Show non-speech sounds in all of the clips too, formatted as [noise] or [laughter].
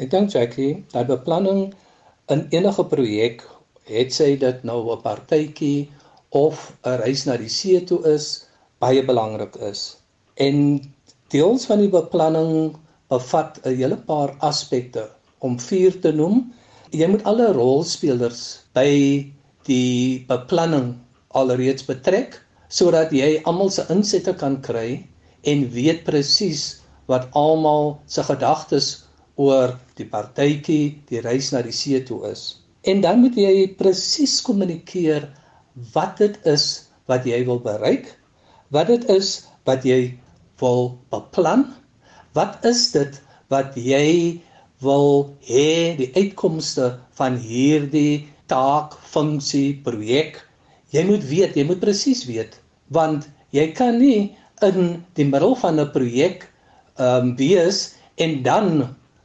Ek dink Jackie, dat beplanning in enige projek, het sy dit nou 'n partytjie of 'n reis na die see toe is, baie belangrik is. En deels van die beplanning bevat 'n hele paar aspekte om vier te noem. Jy moet alle rolspelers by die beplanning alreeds betrek sodat jy almal se insette kan kry en weet presies wat almal se gedagtes oor die partytjie, die reis na die see toe is. En dan moet jy presies kommunikeer wat dit is wat jy wil bereik, wat dit is wat jy wil beplan Wat is dit wat jy wil hê die uitkomste van hierdie taak, funksie, projek? Jy moet weet, jy moet presies weet want jy kan nie in die middel van 'n projek ehm um, wees en dan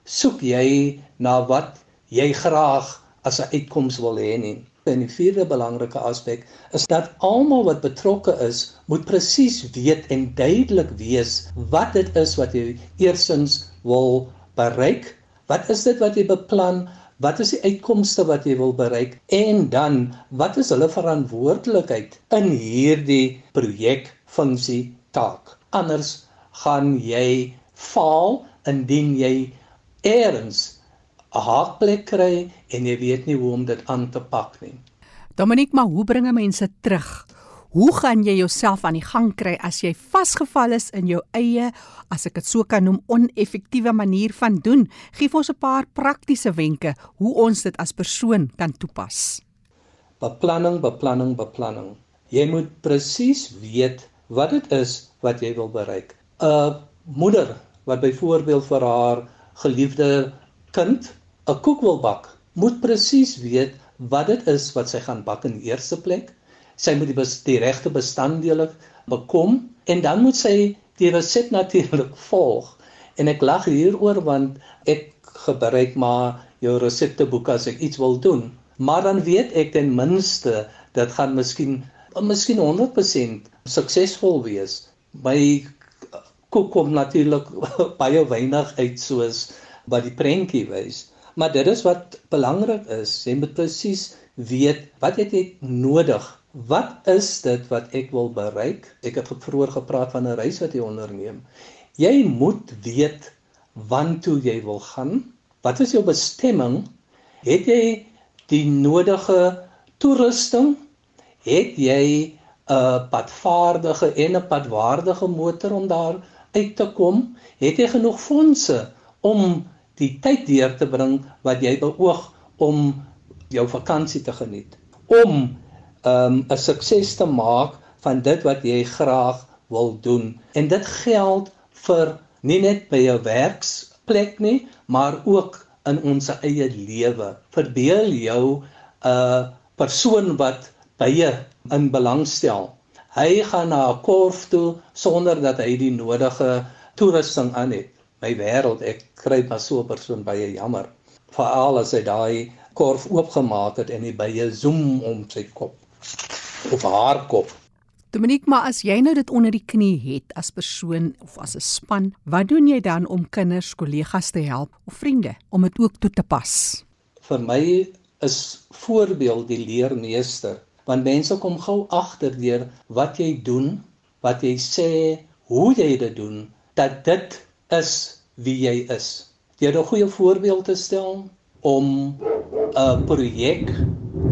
soek jy na wat jy graag as 'n uitkoms wil hê nie. En die vierde belangrike aspek is dat almal wat betrokke is, moet presies weet en duidelik wees wat dit is wat jy eersins wil bereik. Wat is dit wat jy beplan? Wat is die uitkomste wat jy wil bereik? En dan, wat is hulle verantwoordelikheid in hierdie projek, funksie, taak? Anders gaan jy faal indien jy eers 'n haakplek kry en jy weet nie hoe om dit aan te pak nie. Dominiek, maar hoe bringe mense terug? Hoe gaan jy jouself aan die gang kry as jy vasgevall is in jou eie, as ek dit so kan noem, oneffektiewe manier van doen? Geef ons 'n paar praktiese wenke hoe ons dit as persoon kan toepas. Beplanning, beplanning, beplanning. Jy moet presies weet wat dit is wat jy wil bereik. 'n Moeder wat byvoorbeeld vir haar geliefde kind 'n koek wil bak, moet presies weet wat dit is wat sy gaan bak in die eerste plek. Sy moet die, bes, die regte bestanddele bekom en dan moet sy die resep natuurlik [laughs] volg. En ek lag hieroor want ek gebruik maar jou resepteboek as ek iets wil doen. Maar dan weet ek ten minste dit gaan miskien miskien 100% suksesvol wees. My koek kom natuurlik [laughs] baie weinig uit soos wat die prentjie wys. Maar dit is wat belangrik is. Jy moet presies weet wat jy het nodig. Wat is dit wat ek wil bereik? Ek het vroeër gepraat van 'n reis wat jy onderneem. Jy moet weet waantoe jy wil gaan. Wat is jou bestemming? Het jy die nodige toerusting? Het jy 'n padvaardige en 'n padwaardige motor om daar uit te kom? Het jy genoeg fondse om die tyd deur te bring wat jy beoog om jou vakansie te geniet? Om um, 'n sukses te maak van dit wat jy graag wil doen. En dit geld vir nie net by jou werksplek nie maar ook in ons eie lewe. Verbeel jou 'n uh, persoon wat baie in belang stel hy gaan na 'n korf toe sonder dat hy die nodige toerusting aan het. My wêreld ek kry maar so 'n persoon baie jammer. Veral as hy daai korf oopgemaak het en hy baie zoom om sy kop of haar kop. Dominique maar as jy nou dit onder die knie het as persoon of as 'n span wat doen jy dan om kinders kollegas te help of vriende om dit ook toe te pas? Vir my is voorbeeld die leermeester want mense kom gou agter deur wat jy doen wat jy sê hoe jy dit doen dat dit is wie jy is. Het 'n goeie voorbeeld te stel om 'n projek,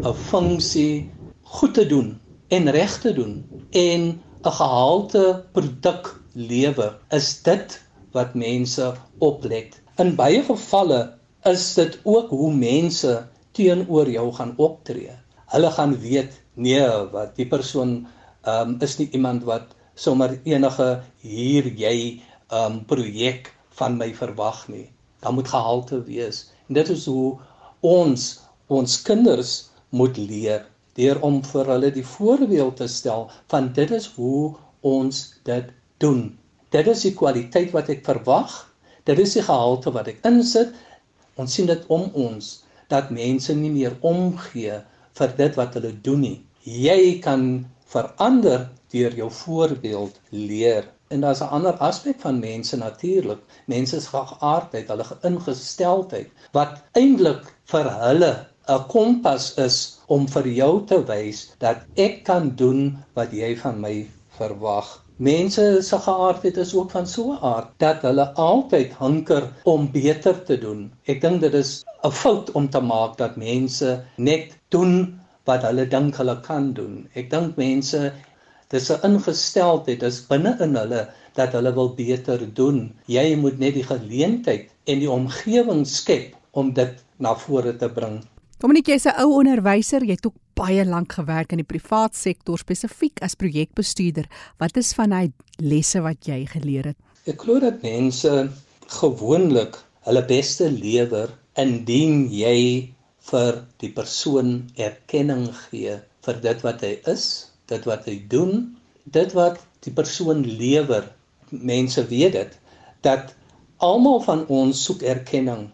'n funksie goed te doen en reg te doen en 'n gehalte produk lewe. Is dit wat mense oplet? In baie gevalle is dit ook hoe mense teenoor jou gaan optree. Hulle gaan weet nee, wat die persoon ehm um, is nie iemand wat sommer enige hier jy um projek van my verwag nie. Daar moet gehalte wees. En dit is hoe ons ons kinders moet leer deur om vir hulle die voorbeeld te stel van dit is hoe ons dit doen. Dit is die kwaliteit wat ek verwag. Dit is die gehalte wat ek insit. Ons sien dit om ons dat mense nie meer omgee vir dit wat hulle doen nie. Jy kan verander deur jou voorbeeld leer En daar's 'n ander aspek van mense natuurlik. Mense se geaardheid, hulle ingesteldheid wat eintlik vir hulle 'n kompas is om vir jou te wys dat ek kan doen wat jy van my verwag. Mense se geaardheid is ook van so 'n aard dat hulle altyd hunker om beter te doen. Ek dink dit is 'n fout om te maak dat mense net doen wat hulle dink hulle kan doen. Ek dink mense Dis 'n ingesteldheid, dis binne in hulle dat hulle wil beter doen. Jy moet net die geleentheid en die omgewing skep om dit na vore te bring. Dominiek, jy's 'n ou onderwyser, jy het ook baie lank gewerk in die privaat sektor spesifiek as projekbestuurder. Wat is van hy lesse wat jy geleer het? Ek glo dat mense gewoonlik hulle beste lewer indien jy vir die persoon erkenning gee vir dit wat hy is dit wat hy doen, dit wat die persoon lewer. Mense weet dit dat almal van ons soek erkenning.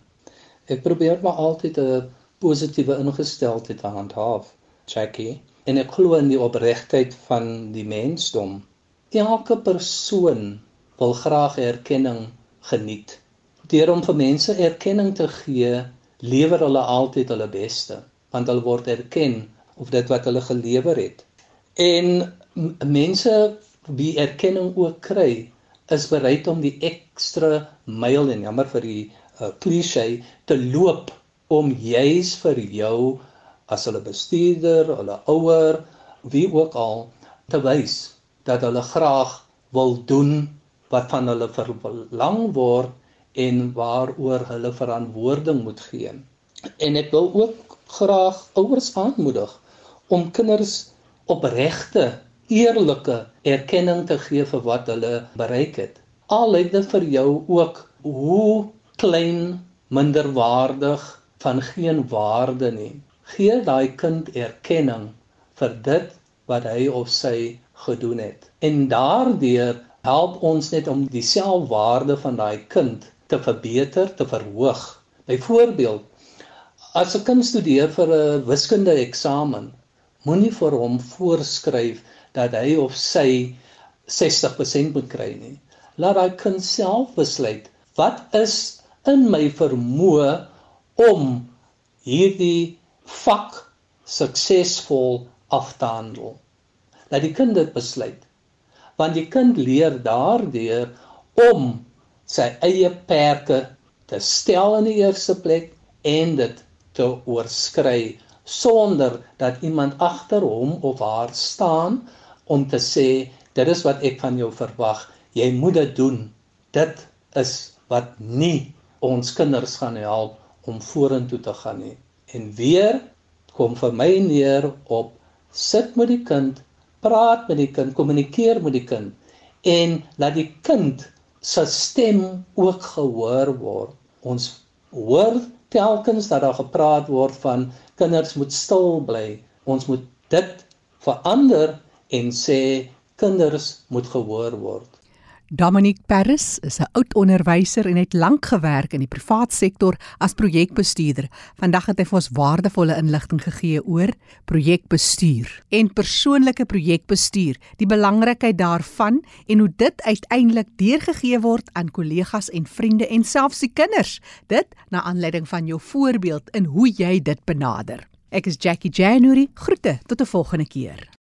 Ek probeer maar altyd 'n positiewe ingesteldheid te handhaaf, Jackie, en ek glo in die opregtheid van die mensdom. Elke persoon wil graag erkenning geniet. Deur om vir mense erkenning te gee, lewer hulle altyd hulle beste, want hulle word erken of dit wat hulle gelewer het. En mense wie erkenning ook kry, is bereid om die ekstra myl en jammer vir die uh, klise te loop om juis vir jou as hulle bestuurder, hulle ouer, wie ook al te wys dat hulle graag wil doen wat van hulle verlang word en waaroor hulle verantwoording moet gee. En ek wil ook graag ouers aanmoedig om kinders opregte, eerlike erkenning te gee vir wat hulle bereik het. Al het dit vir jou ook hoe klein minderwaardig van geen waarde nie. Gee daai kind erkenning vir dit wat hy of sy gedoen het. En daardeur help ons net om die selfwaarde van daai kind te verbeter, te verhoog. Byvoorbeeld, as 'n kind studeer vir 'n wiskunde eksamen, Moenie vir hom voorskryf dat hy of sy 60% moet kry nie. Laat daai kind self besluit wat is in my vermoë om hierdie vak suksesvol af te handel. Laat die kind dit besluit. Want die kind leer daardeur om sy eie perke te stel in die eerste plek en dit te oorskry sonder dat iemand agter hom of haar staan om te sê dit is wat ek van jou verwag jy moet dit doen dit is wat nie ons kinders gaan help om vorentoe te gaan nie en weer kom vir my neer op sit met die kind praat met die kind kommunikeer met die kind en laat die kind se stem ook gehoor word ons hoor telkens dat daar gepraat word van kinders moet stil bly. Ons moet dit verander en sê kinders moet gehoor word. Dominique Paris is 'n oud onderwyser en het lank gewerk in die privaat sektor as projekbestuurder. Vandag het hy vir ons waardevolle inligting gegee oor projekbestuur en persoonlike projekbestuur, die belangrikheid daarvan en hoe dit uiteindelik deurgegee word aan kollegas en vriende en selfs die kinders. Dit na aanleiding van jou voorbeeld in hoe jy dit benader. Ek is Jackie January. Groete tot 'n volgende keer.